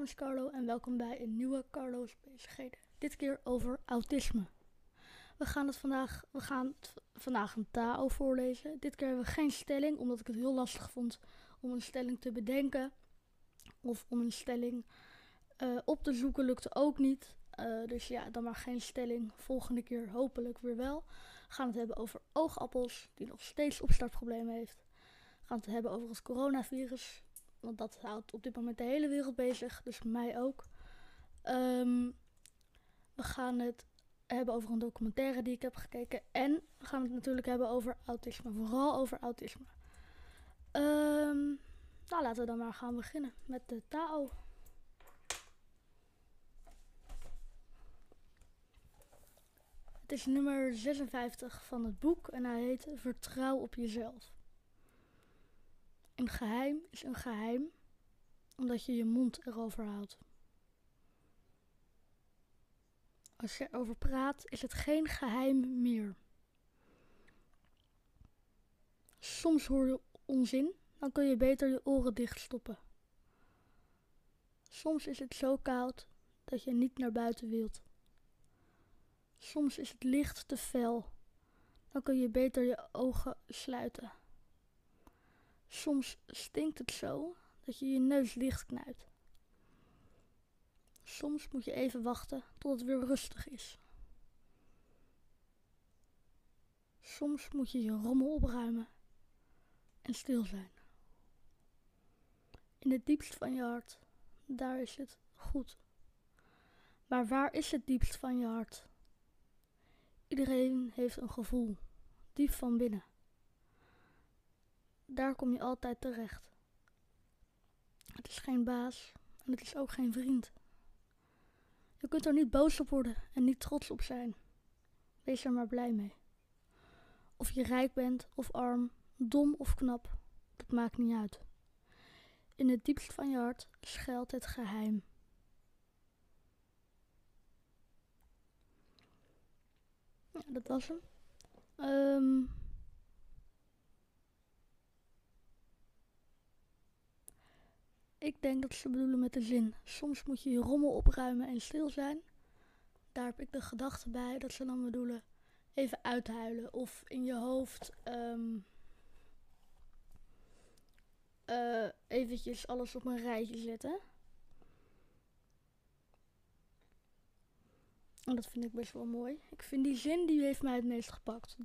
naam is Carlo en welkom bij een nieuwe Carlo's Bezigheden. Dit keer over autisme. We gaan het vandaag, we gaan vandaag een TAO voorlezen. Dit keer hebben we geen stelling, omdat ik het heel lastig vond om een stelling te bedenken. Of om een stelling eh, op te zoeken lukte ook niet. Eh, dus ja, dan maar geen stelling. Volgende keer hopelijk weer wel. We gaan het hebben over oogappels, die nog steeds opstartproblemen heeft. We gaan het hebben over het coronavirus. Want dat houdt op dit moment de hele wereld bezig, dus mij ook. Ehm, we gaan het hebben over een documentaire die ik heb gekeken. En we gaan het natuurlijk hebben over autisme. Vooral over autisme. Ehm, nou, laten we dan maar gaan beginnen met de TAO. Het is nummer 56 van het boek en hij heet Vertrouw op jezelf. Een geheim is een geheim omdat je je mond erover houdt. Als je erover praat, is het geen geheim meer. Soms hoor je onzin, dan kun je beter je oren dichtstoppen. Soms is het zo koud dat je niet naar buiten wilt. Soms is het licht te fel, dan kun je beter je ogen sluiten. Soms stinkt het zo dat je je neus dicht knijpt. Soms moet je even wachten tot het weer rustig is. Soms moet je je rommel opruimen en stil zijn. In het diepst van je hart, daar is het goed. Maar waar is het diepst van je hart? Iedereen heeft een gevoel, diep van binnen. Daar kom je altijd terecht. Het is geen baas en het is ook geen vriend. Je kunt er niet boos op worden en niet trots op zijn. Wees er maar blij mee. Of je rijk bent of arm, dom of knap, dat maakt niet uit. In het diepst van je hart schuilt het geheim. Ja, dat was hem. Um, Ik denk dat ze bedoelen met de zin. Soms moet je je rommel opruimen en stil zijn. Daar heb ik de gedachte bij dat ze dan bedoelen even uithuilen of in je hoofd um, eventjes alles op een rijtje zetten. En dat vind ik best wel mooi. Ik vind die zin die heeft mij het meest gepakt.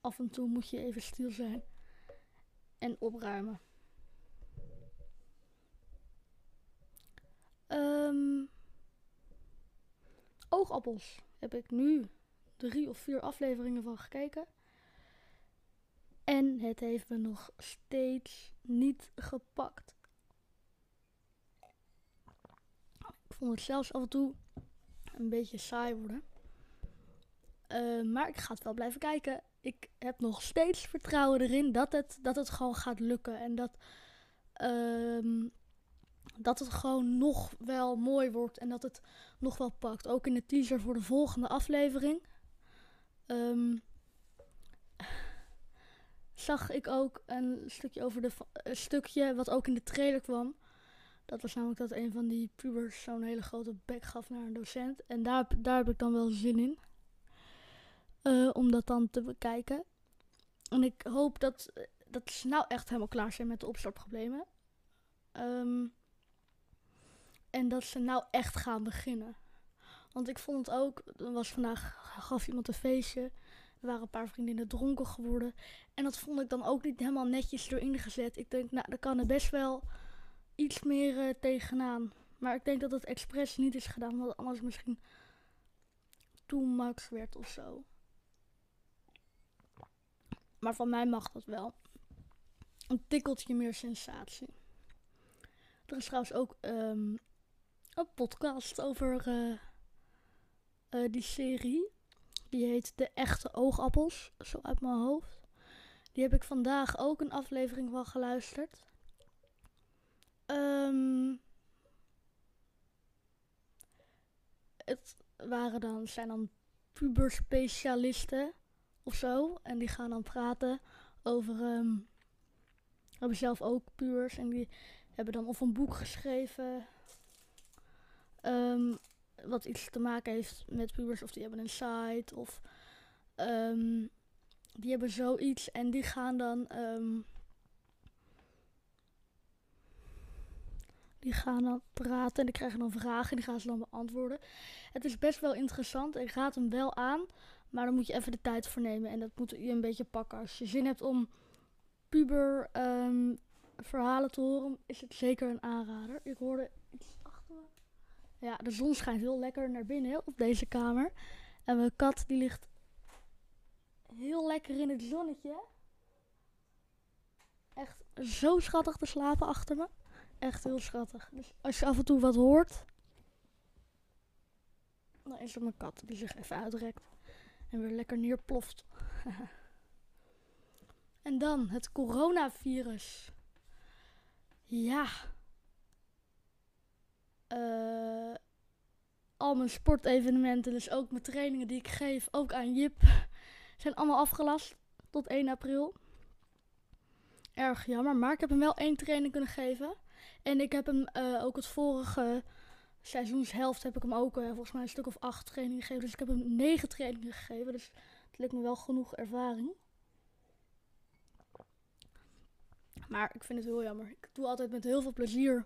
Af en toe moet je even stil zijn en opruimen. Um, oogappels heb ik nu drie of vier afleveringen van gekeken. En het heeft me nog steeds niet gepakt. Ik vond het zelfs af en toe een beetje saai worden. Uh, maar ik ga het wel blijven kijken ik heb nog steeds vertrouwen erin dat het, dat het gewoon gaat lukken. En dat, ehm, dat het gewoon nog wel mooi wordt en dat het nog wel pakt. Ook in de teaser voor de volgende aflevering. Um, zag ik ook een stukje over de een stukje wat ook in de trailer kwam. Dat was namelijk dat een van die pubers zo'n hele grote bek gaf naar een docent. En daar, daar heb ik dan wel zin in. Uh, om dat dan te bekijken. En ik hoop dat, dat ze nou echt helemaal klaar zijn met de opstartproblemen. Um, en dat ze nou echt gaan beginnen. Want ik vond het ook, er was vandaag, gaf iemand een feestje. Er waren een paar vriendinnen dronken geworden. En dat vond ik dan ook niet helemaal netjes erin gezet. Ik denk, nou, daar kan er best wel iets meer uh, tegenaan. Maar ik denk dat het expres niet is gedaan, omdat anders misschien too much werd of zo. Maar van mij mag dat wel. Een tikkeltje meer sensatie. Er is trouwens ook um, een podcast over uh, uh, die serie. Die heet De Echte Oogappels. Zo uit mijn hoofd. Die heb ik vandaag ook een aflevering van geluisterd. Um, het waren dan, zijn dan puberspecialisten of zo. En die gaan dan praten over um, hebben zelf ook pubers en die hebben dan of een boek geschreven. ehm, wat iets te maken heeft met pubers. Of die hebben een site. Of ehm, die hebben zoiets. En die gaan dan. die gaan dan praten en die krijgen dan vragen en die gaan ze dan beantwoorden. Het is best wel interessant. Ik raad hem wel aan. Maar dan moet je even de tijd voor nemen. En dat moet je een beetje pakken. Als je zin hebt om puber ehm, verhalen te horen, is het zeker een aanrader. Ik hoorde iets achter me. Ja, de zon schijnt heel lekker naar binnen op deze kamer. En mijn kat die ligt heel lekker in het zonnetje. Echt zo schattig te slapen achter me. Echt heel schattig. Dus als je af en toe wat hoort, dan is het mijn kat die zich even uitrekt. En weer lekker neerploft. en dan het coronavirus. Ja. Eh, al mijn sportevenementen, dus ook mijn trainingen die ik geef, ook aan Jip, zijn allemaal afgelast tot 1 april. Erg jammer, maar ik heb hem wel één training kunnen geven. En ik heb hem eh, ook het vorige seizoenshelft heb ik hem ook eh, volgens mij een stuk of acht trainingen gegeven. Dus ik heb hem negen trainingen gegeven. Dus het lijkt me wel genoeg ervaring. Maar ik vind het heel jammer. Ik doe altijd met heel veel plezier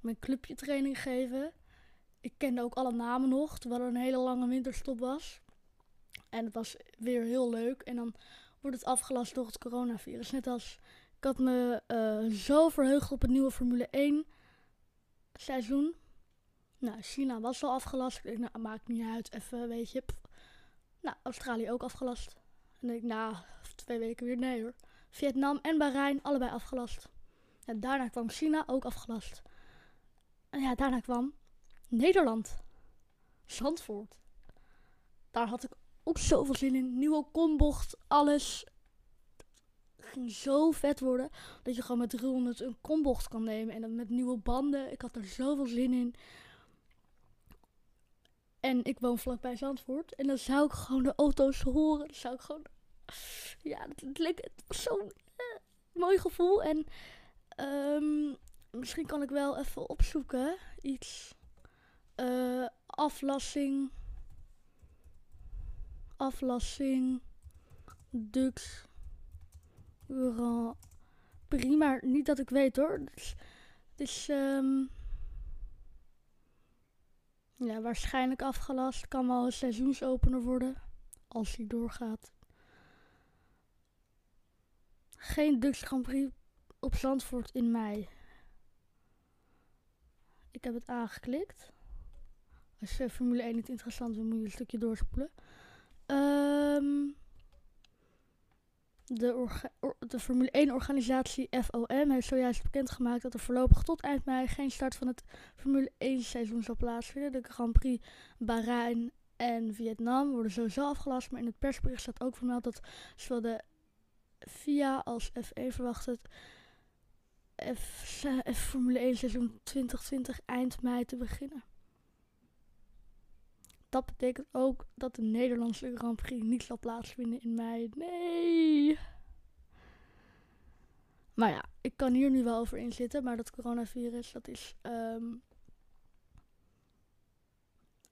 mijn clubje training geven. Ik kende ook alle namen nog, terwijl er een hele lange winterstop was. En het was weer heel leuk. En dan wordt het afgelast door het coronavirus. Net als ik had me eh, zo verheugd op het nieuwe Formule 1 seizoen. Nou, China was al afgelast. Ik denk, nou, maakt niet uit. Even, weet je. Nou, Australië ook afgelast. En ik, nou, twee weken weer nee hoor. Vietnam en Bahrein, allebei afgelast. En daarna kwam China ook afgelast. En ja, daarna kwam Nederland. Zandvoort. Daar had ik ook zoveel zin in. Nieuwe kombocht, alles. Ging zo vet worden. Dat je gewoon met 300 een kombocht kan nemen. En dan met nieuwe banden. Ik had er zoveel zin in. En ik woon vlakbij Zandvoort. En dan zou ik gewoon de auto's horen. Dan zou ik gewoon... Ja, het, het leek het was zo'n eh, mooi gevoel. En ehm, misschien kan ik wel even opzoeken. Iets. Eh, aflassing. Aflassing. Dux. Grand Prix. Maar niet dat ik weet hoor. Het is ehm, ja, waarschijnlijk afgelast. Kan wel een seizoensopener worden. Als hij doorgaat. Geen Dutch Grand Prix op Zandvoort in mei. Ik heb het aangeklikt. Als je Formule 1 niet interessant vindt, moet je een stukje doorspoelen. Ehm, de, de Formule 1 organisatie FOM heeft zojuist bekendgemaakt dat er voorlopig tot eind mei geen start van het Formule 1 seizoen zal plaatsvinden. De Grand Prix Bahrein en Vietnam worden sowieso afgelast, maar in het persbericht staat ook vermeld dat zowel de FIA als F1 verwacht het F, Formule 1 seizoen 2020 eind mei te beginnen. Dat betekent ook dat de Nederlandse Grand Prix niet zal plaatsvinden in mei. Nee! Maar ja, ik kan hier nu wel over inzitten, maar dat coronavirus, dat is ehm,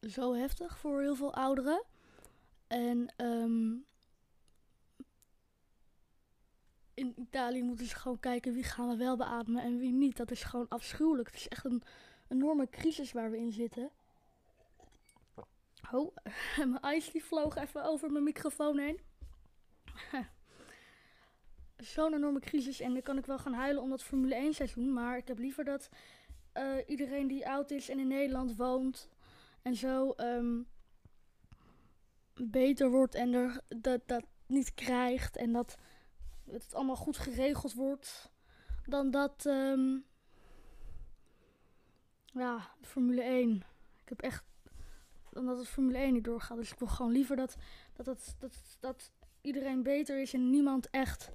zo heftig voor heel veel ouderen. En ehm, in Italië moeten ze gewoon kijken wie gaan we wel beademen en wie niet. Dat is gewoon afschuwelijk. Het is echt een enorme crisis waar we in zitten. Oh, mijn ijs die vloog even over mijn microfoon heen. Zo'n enorme crisis en dan kan ik wel gaan huilen om dat Formule 1 seizoen. Maar ik heb liever dat eh, iedereen die oud is en in Nederland woont en zo ehm, beter wordt en er dat, dat niet krijgt en dat het allemaal goed geregeld wordt. Dan dat, ehm, ja, Formule 1. Ik heb echt dan dat het Formule 1 niet doorgaat. Dus ik wil gewoon liever dat, dat, dat, dat, iedereen beter is en niemand echt.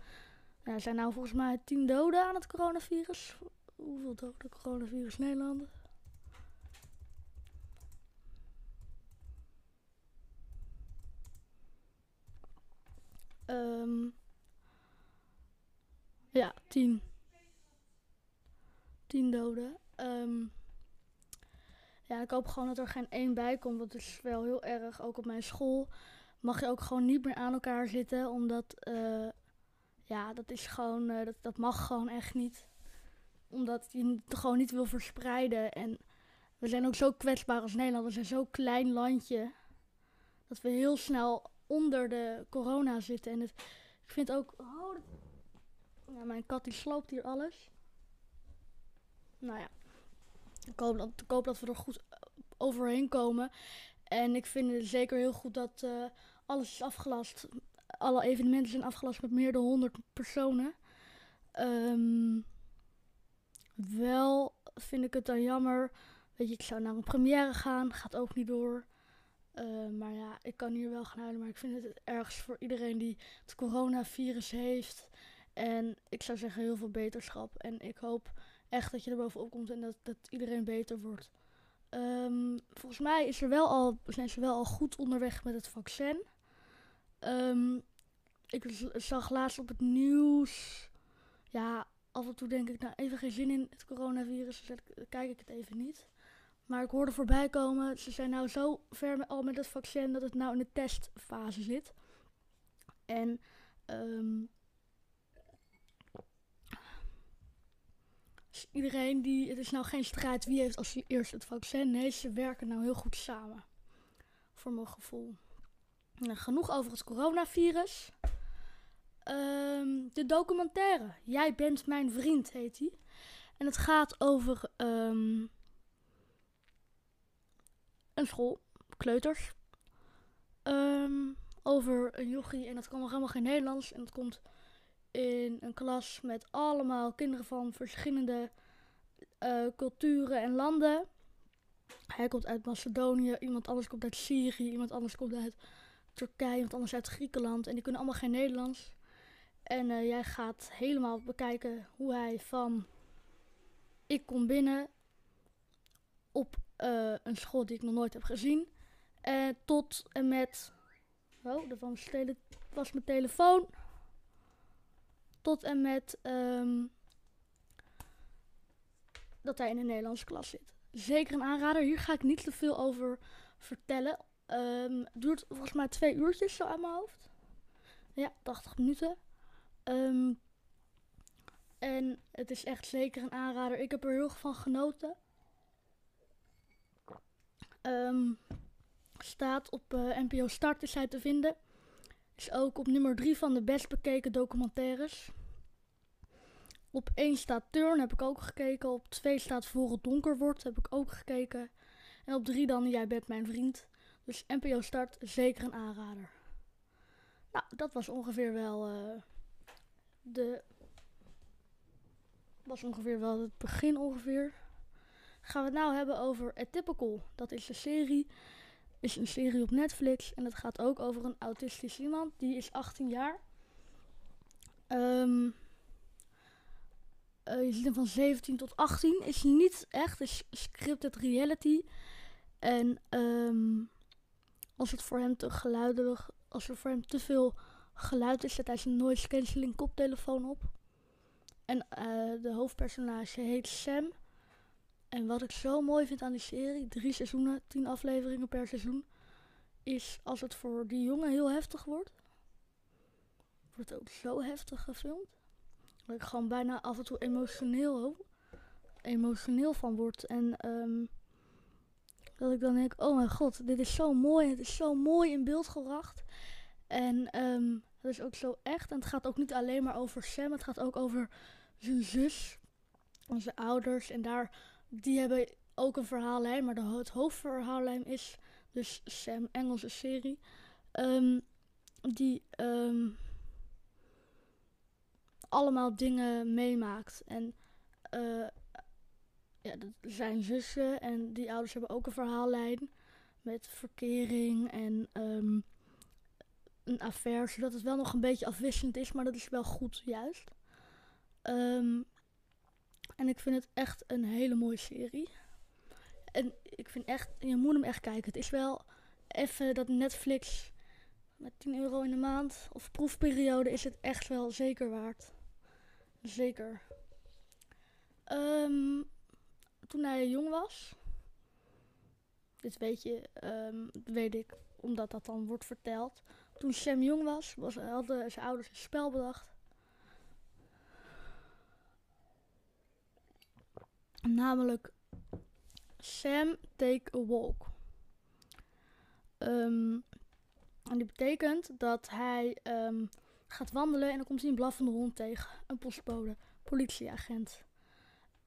Ja, er zijn nou volgens mij tien doden aan het coronavirus. Hoeveel doden coronavirus Nederland? Ehm ja, tien. 10 doden. Ehm, ja, ik hoop gewoon dat er geen één bij komt. Want het is wel heel erg. Ook op mijn school mag je ook gewoon niet meer aan elkaar zitten. Omdat, eh, ja, dat is gewoon, eh, dat, dat mag gewoon echt niet. Omdat je het gewoon niet wil verspreiden. En we zijn ook zo kwetsbaar als Nederland. We zijn zo'n klein landje. Dat we heel snel onder de corona zitten. En het, ik vind ook. Oh, ja, mijn kat die sloopt hier alles. Nou ja. Ik hoop dat, dat we er goed overheen komen. En ik vind het zeker heel goed dat eh, alles is afgelast. Alle evenementen zijn afgelast met meer dan 100 personen. Ehm, wel vind ik het dan jammer. Weet je, ik zou naar een première gaan. Gaat ook niet door. Uh, maar ja, ik kan hier wel gaan huilen. Maar ik vind het ergens voor iedereen die het coronavirus heeft. En ik zou zeggen heel veel beterschap. En ik hoop echt dat je er bovenop komt en dat, dat iedereen beter wordt. Um, volgens mij is er wel al, zijn ze wel al goed onderweg met het vaccin. Um, ik zag laatst op het nieuws. Ja, af en toe denk ik, nou even geen zin in het coronavirus. Dus kijk ik het even niet. Maar ik hoorde voorbij komen, ze zijn nou zo ver al met het vaccin dat het nou in de testfase zit. En um, iedereen die, het is nou geen strijd wie heeft als eerst het vaccin. Nee, ze werken nou heel goed samen. Voor mijn gevoel. Nou, genoeg over het coronavirus. Um, de documentaire. Jij bent mijn vriend heet die. En het gaat over um, een school, kleuters. Um, over een jochie en dat kan nog helemaal geen Nederlands. En dat komt in een klas met allemaal kinderen van verschillende uh, culturen en landen. Hij komt uit Macedonië, iemand anders komt uit Syrië, iemand anders komt uit Turkije, iemand anders uit Griekenland. En die kunnen allemaal geen Nederlands. En uh, jij gaat helemaal bekijken hoe hij van ik kom binnen op uh, een school die ik nog nooit heb gezien. En tot en met. Oh, dat was mijn telefoon. Tot en met um, dat hij in een Nederlandse klas zit. Zeker een aanrader. Hier ga ik niet te veel over vertellen. Um, duurt volgens mij twee uurtjes zo aan mijn hoofd. Ja, 80 minuten. Um, en het is echt zeker een aanrader. Ik heb er heel erg van genoten. Staat op uh, NPO Start is hij te vinden. Is ook op nummer 3 van de best bekeken documentaires. Op 1 staat Turn, heb ik ook gekeken. Op 2 staat Voor het donker wordt, heb ik ook gekeken. En op 3 dan Jij bent mijn vriend. Dus NPO Start, zeker een aanrader. Nou, dat was ongeveer wel uh, de... Was ongeveer wel het begin ongeveer. Gaan we het nou hebben over Atypical. Dat is een serie is een serie op Netflix. En het gaat ook over een autistisch iemand. Die is 18 jaar. Um, uh, je ziet hem van 17 tot 18. Is niet echt is scripted reality. En um, als het voor hem te geluidelijk, als er voor hem te veel geluid is, zet hij zijn noise cancelling koptelefoon op. En uh, de hoofdpersonage heet Sam. En wat ik zo mooi vind aan die serie, drie seizoenen, tien afleveringen per seizoen, is als het voor die jongen heel heftig wordt, wordt het ook zo heftig gefilmd. Dat ik gewoon bijna af en toe emotioneel, emotioneel van word. En um, dat ik dan denk, oh mijn god, dit is zo mooi. Het is zo mooi in beeld gebracht. En um, dat is ook zo echt. En het gaat ook niet alleen maar over Sam. Het gaat ook over zijn zus. Onze ouders. En daar die hebben ook een verhaallijn, maar de, het hoofdverhaallijn is dus Sam, Engelse serie. Um, die um, allemaal dingen meemaakt. En uh, ja, dat zijn zussen en die ouders hebben ook een verhaallijn met verkering en um, een affaire, zodat het wel nog een beetje afwisselend is, maar dat is wel goed juist. En ik vind het echt een hele mooie serie. En ik vind echt, je moet hem echt kijken. Het is wel even dat Netflix met 10 euro in de maand of proefperiode is het echt wel zeker waard. Zeker. Ehm, toen hij jong was. Dit weet je, ehm, weet ik, omdat dat dan wordt verteld. Toen Sam jong was, was hadden zijn ouders een spel bedacht. Namelijk Sam Take a Walk. Ehm, en die betekent dat hij ehm, gaat wandelen en dan komt hij een blaffende hond tegen. Een postbode, politieagent.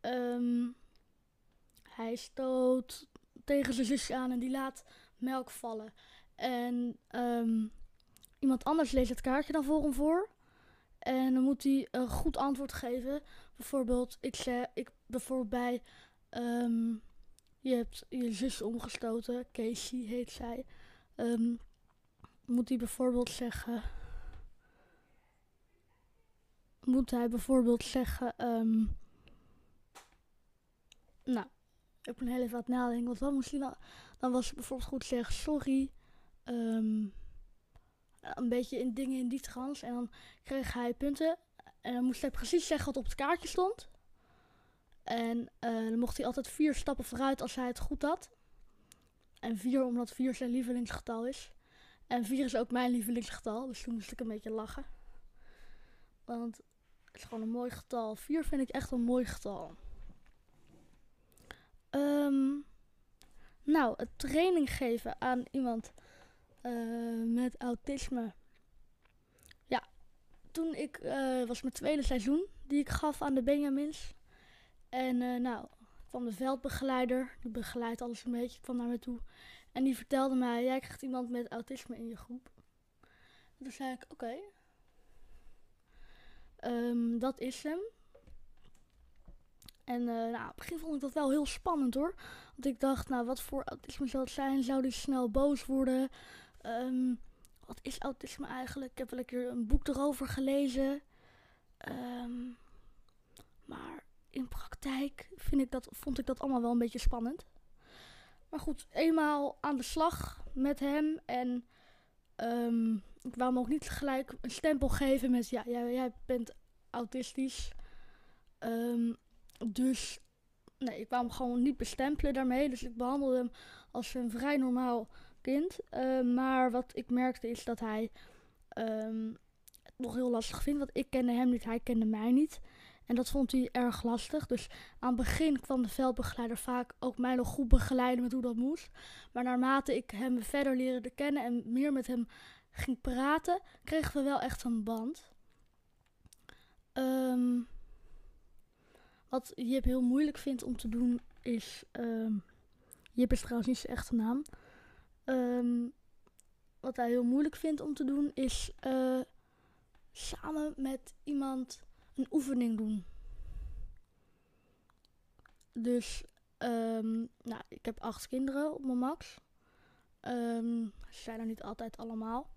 Ehm, hij stoot tegen zijn zusje aan en die laat melk vallen. En iemand anders leest het kaartje dan voor hem voor. En dan moet hij een goed antwoord geven. Bijvoorbeeld, ik zeg, ik bijvoorbeeld bij, je hebt je zus omgestoten, Casey heet zij. Um, moet hij bijvoorbeeld zeggen. Moet hij bijvoorbeeld zeggen. Um, nou, ik ben heel even aan het nadenken. Want dan moest hij dan, dan was het bijvoorbeeld goed zeggen: sorry. Een beetje in dingen in die trans. En dan kreeg hij punten. En dan moest hij precies zeggen wat op het kaartje stond. En uh, dan mocht hij altijd vier stappen vooruit als hij het goed had. En vier omdat vier zijn lievelingsgetal is. En 4 is ook mijn lievelingsgetal, dus toen moest ik een beetje lachen. Want het is gewoon een mooi getal. 4 vind ik echt een mooi getal. Um, nou, het training geven aan iemand uh, met autisme. Toen ik uh, was mijn tweede seizoen die ik gaf aan de Benjamins. En uh, nou, kwam de veldbegeleider, die begeleidt alles een beetje, kwam naar me toe. En die vertelde mij, jij krijgt iemand met autisme in je groep. En toen zei ik, oké. Ehm, dat is hem. En uh, nou, op het begin vond ik dat wel heel spannend hoor. Want ik dacht, nou, wat voor autisme zou het zijn? Zou die snel boos worden? Um, wat is autisme eigenlijk? Ik heb wel een keer een boek erover gelezen. Um, maar in praktijk vind ik dat, vond ik dat allemaal wel een beetje spannend. Maar goed, eenmaal aan de slag met hem. En um, ik wou hem ook niet gelijk een stempel geven met... Ja, jij, jij bent autistisch. Um, dus nee, ik wou hem gewoon niet bestempelen daarmee. Dus ik behandelde hem als een vrij normaal kind. Uh, maar wat ik merkte is dat hij um, het nog heel lastig vindt. Want ik kende hem niet, hij kende mij niet. En dat vond hij erg lastig. Dus aan het begin kwam de veldbegeleider vaak ook mij nog goed begeleiden met hoe dat moest. Maar naarmate ik hem verder leerde kennen en meer met hem ging praten, kregen we wel echt een band. Um, wat Jip heel moeilijk vindt om te doen is. Um, Jip is trouwens niet zijn echte naam. Um, wat hij heel moeilijk vindt om te doen is uh, samen met iemand een oefening doen. Dus, um, nou, ik heb acht kinderen op mijn max. Um, ze zijn er niet altijd allemaal.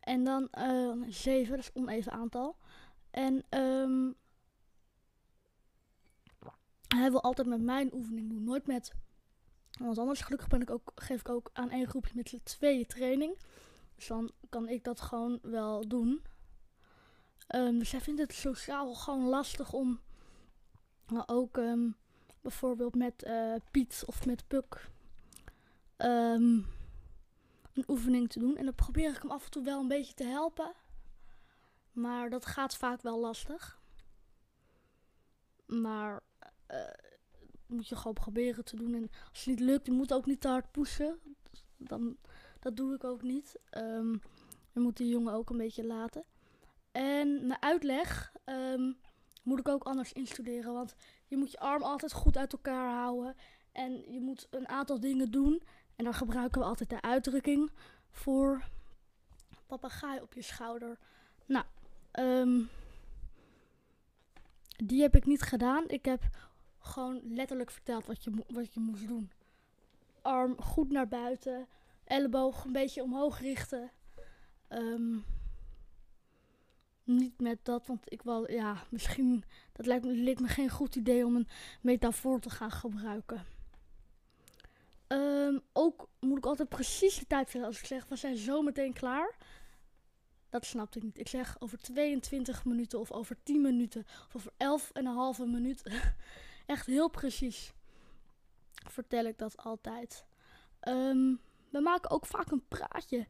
En dan uh, zeven, dat is een oneven aantal. En hij wil altijd met mij een oefening doen, nooit met want anders. Gelukkig ben ik ook, geef ik ook aan één groepje met z'n tweeën training. Dus dan kan ik dat gewoon wel doen. Um, dus hij vindt het sociaal gewoon lastig om uh, ook um, bijvoorbeeld met uh, Piet of met Puk um, een oefening te doen. En dan probeer ik hem af en toe wel een beetje te helpen. Maar dat gaat vaak wel lastig. Maar uh, moet je gewoon proberen te doen. En als het niet lukt, je moet ook niet te hard pushen. Dan, dat doe ik ook niet. Um, je moet die jongen ook een beetje laten. En mijn uitleg um, moet ik ook anders instuderen. Want je moet je arm altijd goed uit elkaar houden. En je moet een aantal dingen doen. En dan gebruiken we altijd de uitdrukking voor papegaai op je schouder. Nou, um, die heb ik niet gedaan. Ik heb gewoon letterlijk verteld wat je, wat je moest doen. Arm goed naar buiten. Elleboog een beetje omhoog richten. Um, niet met dat, want ik wil, ja, misschien, dat lijkt me, me geen goed idee om een metafoor te gaan gebruiken. Um, ook moet ik altijd precies de tijd vertellen als ik zeg, we zijn zo meteen klaar. Dat snapte ik niet. Ik zeg over 22 minuten of over 10 minuten of over 11 en een halve minuut. Echt heel precies vertel ik dat altijd. Ehm, we maken ook vaak een praatje.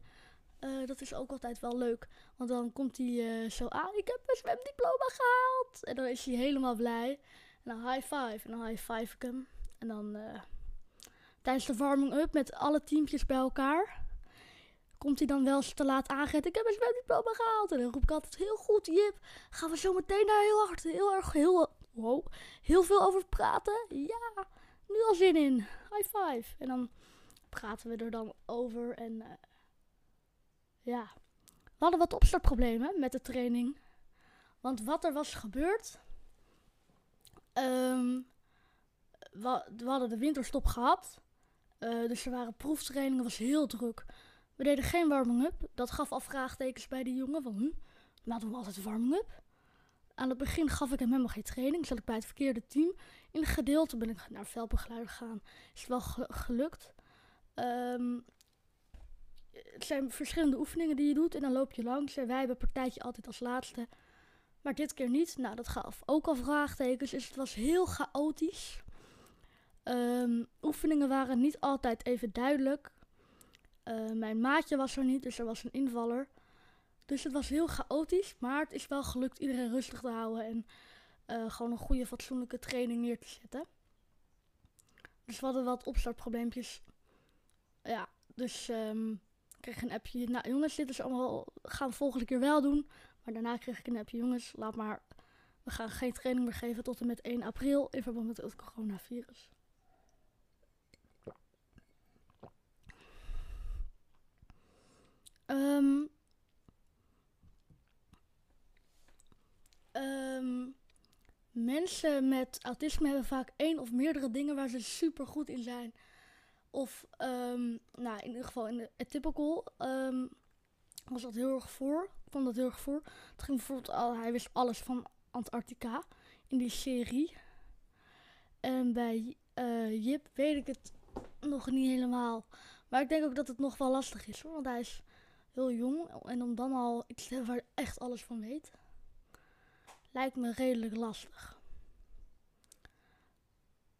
Eh, dat is ook altijd wel leuk. Want dan komt hij uh, zo aan. Ik heb mijn zwemdiploma gehaald. En dan is hij helemaal blij. En dan high five. En dan high five ik hem. En dan uh, tijdens de warming-up met alle teampjes bij elkaar. Komt hij dan wel eens te laat aangeven. Ik heb mijn zwemdiploma gehaald. En dan roep ik altijd heel goed Jip. Gaan we zo meteen daar heel hard, heel erg, heel, wow, heel veel over praten? Ja, nu al zin in. High five. En dan praten we er dan over. En ja, we hadden wat opstartproblemen met de training. Want wat er was gebeurd. Um, we, hadden de winterstop gehad. Uh, dus er waren proeftrainingen, was heel druk. We deden geen warming-up. Dat gaf al vraagtekens bij die jongen. Van, hm, doen we altijd warming-up. Aan het begin gaf ik hem helemaal geen training. Zat ik bij het verkeerde team. In het gedeelte ben ik naar veldbegeleider gegaan. Is wel gelukt. Um, het zijn verschillende oefeningen die je doet en dan loop je langs. Wij hebben partijtje altijd als laatste. Maar dit keer niet. Nou, dat gaf ook al vraagtekens. Dus het was heel chaotisch. Um, oefeningen waren niet altijd even duidelijk. Uh, mijn maatje was er niet, dus er was een invaller. Dus het was heel chaotisch, maar het is wel gelukt iedereen rustig te houden en uh, gewoon een goede fatsoenlijke training neer te zetten. Dus we hadden wat opstartprobleempjes. Ja, dus um, kreeg een appje. Nou jongens, dit is allemaal, gaan we volgende keer wel doen. Maar daarna kreeg ik een appje. Jongens, laat maar, we gaan geen training meer geven tot en met 1 april in verband met het coronavirus. Um, um, mensen met autisme hebben vaak één of meerdere dingen waar ze super goed in zijn. Of, um, nou, in ieder geval in de Atypical um, was dat heel erg voor. kwam dat heel erg voor. Het ging bijvoorbeeld al, hij wist alles van Antarctica in die serie. En bij uh, Jip weet ik het nog niet helemaal. Maar ik denk ook dat het nog wel lastig is hoor. Want hij is heel jong. En om dan al iets te hebben waar echt alles van weet. Lijkt me redelijk lastig.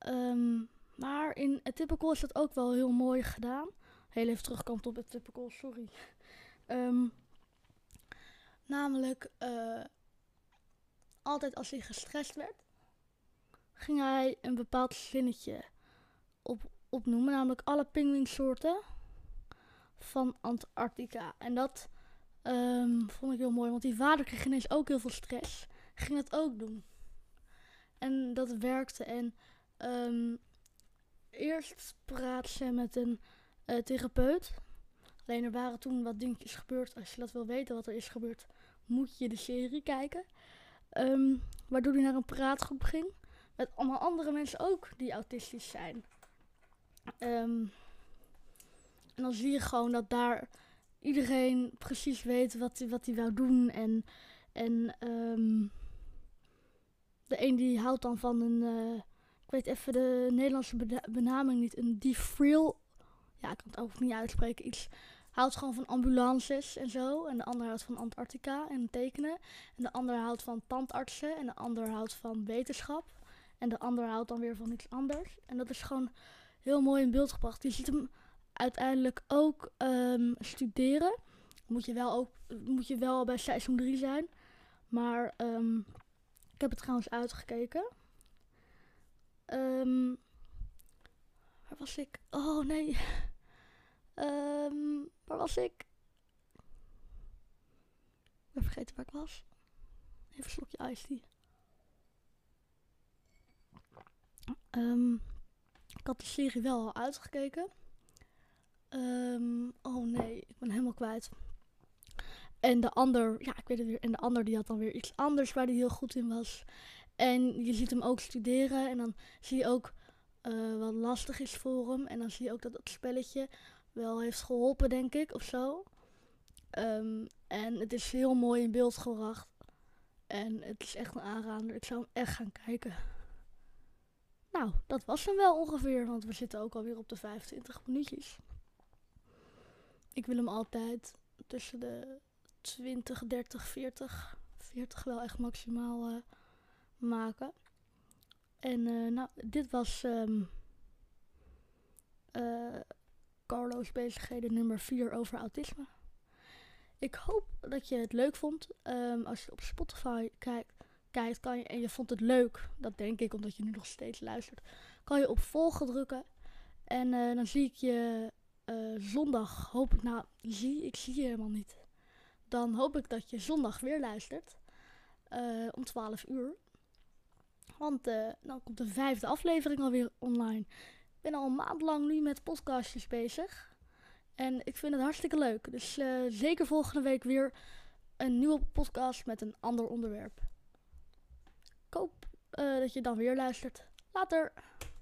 Um, maar in typical is dat ook wel heel mooi gedaan. Heel even terugkomt op typical, sorry. Um, namelijk, uh, altijd als hij gestrest werd, ging hij een bepaald zinnetje op, opnoemen. Namelijk alle pinguïnsoorten van Antarctica. En dat um, vond ik heel mooi, want die vader kreeg ineens ook heel veel stress. Ging het ook doen. En dat werkte. En um, eerst praat ze met een uh, therapeut. Alleen er waren toen wat dingetjes gebeurd. Als je dat wil weten wat er is gebeurd, moet je de serie kijken. Um, waardoor hij naar een praatgroep ging. Met allemaal andere mensen ook die autistisch zijn. Um, en dan zie je gewoon dat daar iedereen precies weet wat hij wat wou doen. En, en de een die houdt dan van een... Uh, ik weet even de Nederlandse benaming niet. Een defrill. Ja, ik kan het ook niet uitspreken. Iets houdt gewoon van ambulances en zo. En de ander houdt van Antarctica en tekenen. En de ander houdt van tandartsen. En de ander houdt van wetenschap. En de ander houdt dan weer van iets anders. En dat is gewoon heel mooi in beeld gebracht. Je ziet hem uiteindelijk ook um, studeren. Moet je wel, ook, moet je wel bij seizoen 3 zijn. Maar um, ik heb het trouwens uitgekeken. Um, waar was ik? Oh nee. Um, waar was ik? Ik ben vergeten waar ik was. Even een slokje ijs die. Um, ik had de serie wel al uitgekeken. Oh nee, ik ben helemaal kwijt. En de ander, ja, ik weet het weer. En de ander die had dan weer iets anders waar hij heel goed in was. En je ziet hem ook studeren en dan zie je ook uh, wat lastig is voor hem. En dan zie je ook dat het spelletje wel heeft geholpen, denk ik, of zo. Um, en het is heel mooi in beeld gebracht. En het is echt een aanrader. Ik zou hem echt gaan kijken. Nou, dat was hem wel ongeveer, want we zitten ook alweer op de 25 minuutjes. Ik wil hem altijd tussen de 20, 30, 40. 40 wel echt maximaal eh, maken. En eh, nou, dit was ehm eh, Carlo's bezigheden nummer 4 over autisme. Ik hoop dat je het leuk vond. Ehm, als je op Spotify kijkt, kijkt kan je, en je vond het leuk, dat denk ik omdat je nu nog steeds luistert, kan je op volgen drukken. En dan zie ik je zondag, hoop ik, nou, zie, ik zie je helemaal niet. Dan hoop ik dat je zondag weer luistert. eh, om 12 uur. Want eh, dan komt de vijfde aflevering alweer online. Ik ben al een maand lang nu met podcastjes bezig. En ik vind het hartstikke leuk. Dus eh, zeker volgende week weer een nieuwe podcast met een ander onderwerp. Ik hoop dat je dan weer luistert. Later!